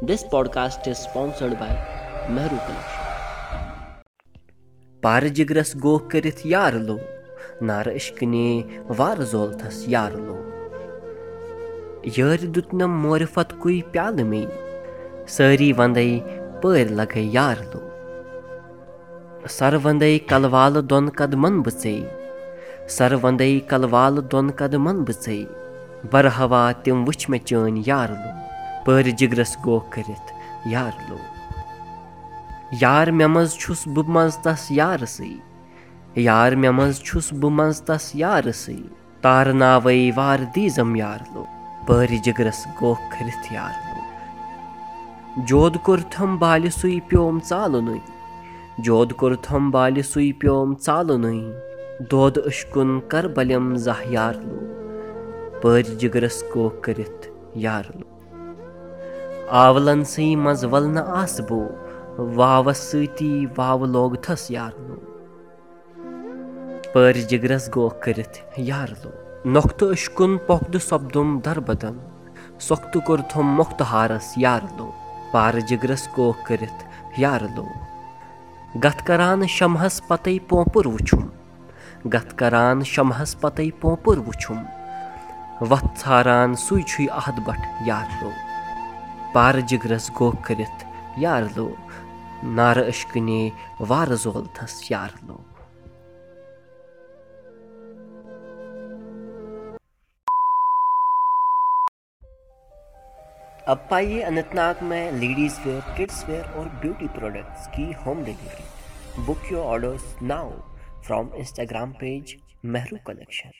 This podcast is sponsored by Mehru Collection. پارٕ جِگرَس گوٚو کٔرِتھ یارٕ لو نارٕ عشقٕنے وارٕ زولتھَس یارٕ لو یٲرِ دیُتنَم مورِفتکُے پیالہٕ مے سٲری وَندَے پٲرۍ لَگَے یارٕ لو سَرٕ وَندَے کَلہٕ والہٕ دۄن قدمَن بہٕ ژے سَرٕ وَندَے کَلہٕ والہٕ دۄن قدمَن بہٕ ژے بَرہوا تِم وٕچھ مےٚ چٲنۍ یارٕ لو پٲرِ جِگرَس گوکھ کٔرِتھ یار لوگ یار مےٚ منٛز چھُس بہٕ منٛز تَس یارسٕے یار مےٚ منٛز چھُس بہٕ منٛز تَس یارسٕے تارٕ ناوَے وارٕ دیٖزم یار لوگ پٲرِ جِگرَس گوکھ کٔرِتھ یار لوگ جود کوٚرتھم بالہِ سُے پیوم ژالنُے جود کوٚرتھم بالہِ سُے پیوم ژالنُے دۄد أشکُن کَر بَلٮ۪م زاہ یار لوگ پٲرِ جِگرَس گوکھ کٔرِتھ یار لوگ آولَن سٕے منٛز وَلنہٕ آسہٕ بو واوَس سۭتی واوٕ لوگ تھَس یارنو پٲرِ جِگرَس گوکھ کٔرِتھ یارلو نۄختہٕ أشکُن پۄختہٕ سۄپدُم دَربَدَن سۄختہٕ کوٚرتھُم مۄختہٕ ہارَس یارلو پارٕ جِگرَس کوکھ کٔرِتھ یارلو گَتھ کَران شمہَس پَتَے پونٛپُر وٕچھُم گَتھ کَران شمہَس پَتَے پونٛپُر وٕچھُم وَتھ ژھاران سُے چھُے اَہَد بَٹ یارلو پار جِگرَس گو کٔرِتھ یار لو نارٕ أشکِنے وارہ زولتھس یار لو۔ में लेडीज वेयर किड्स वेयर और ब्यूटी प्रोडक्ट्स की home delivery book your orders now from Instagram page Mehru collection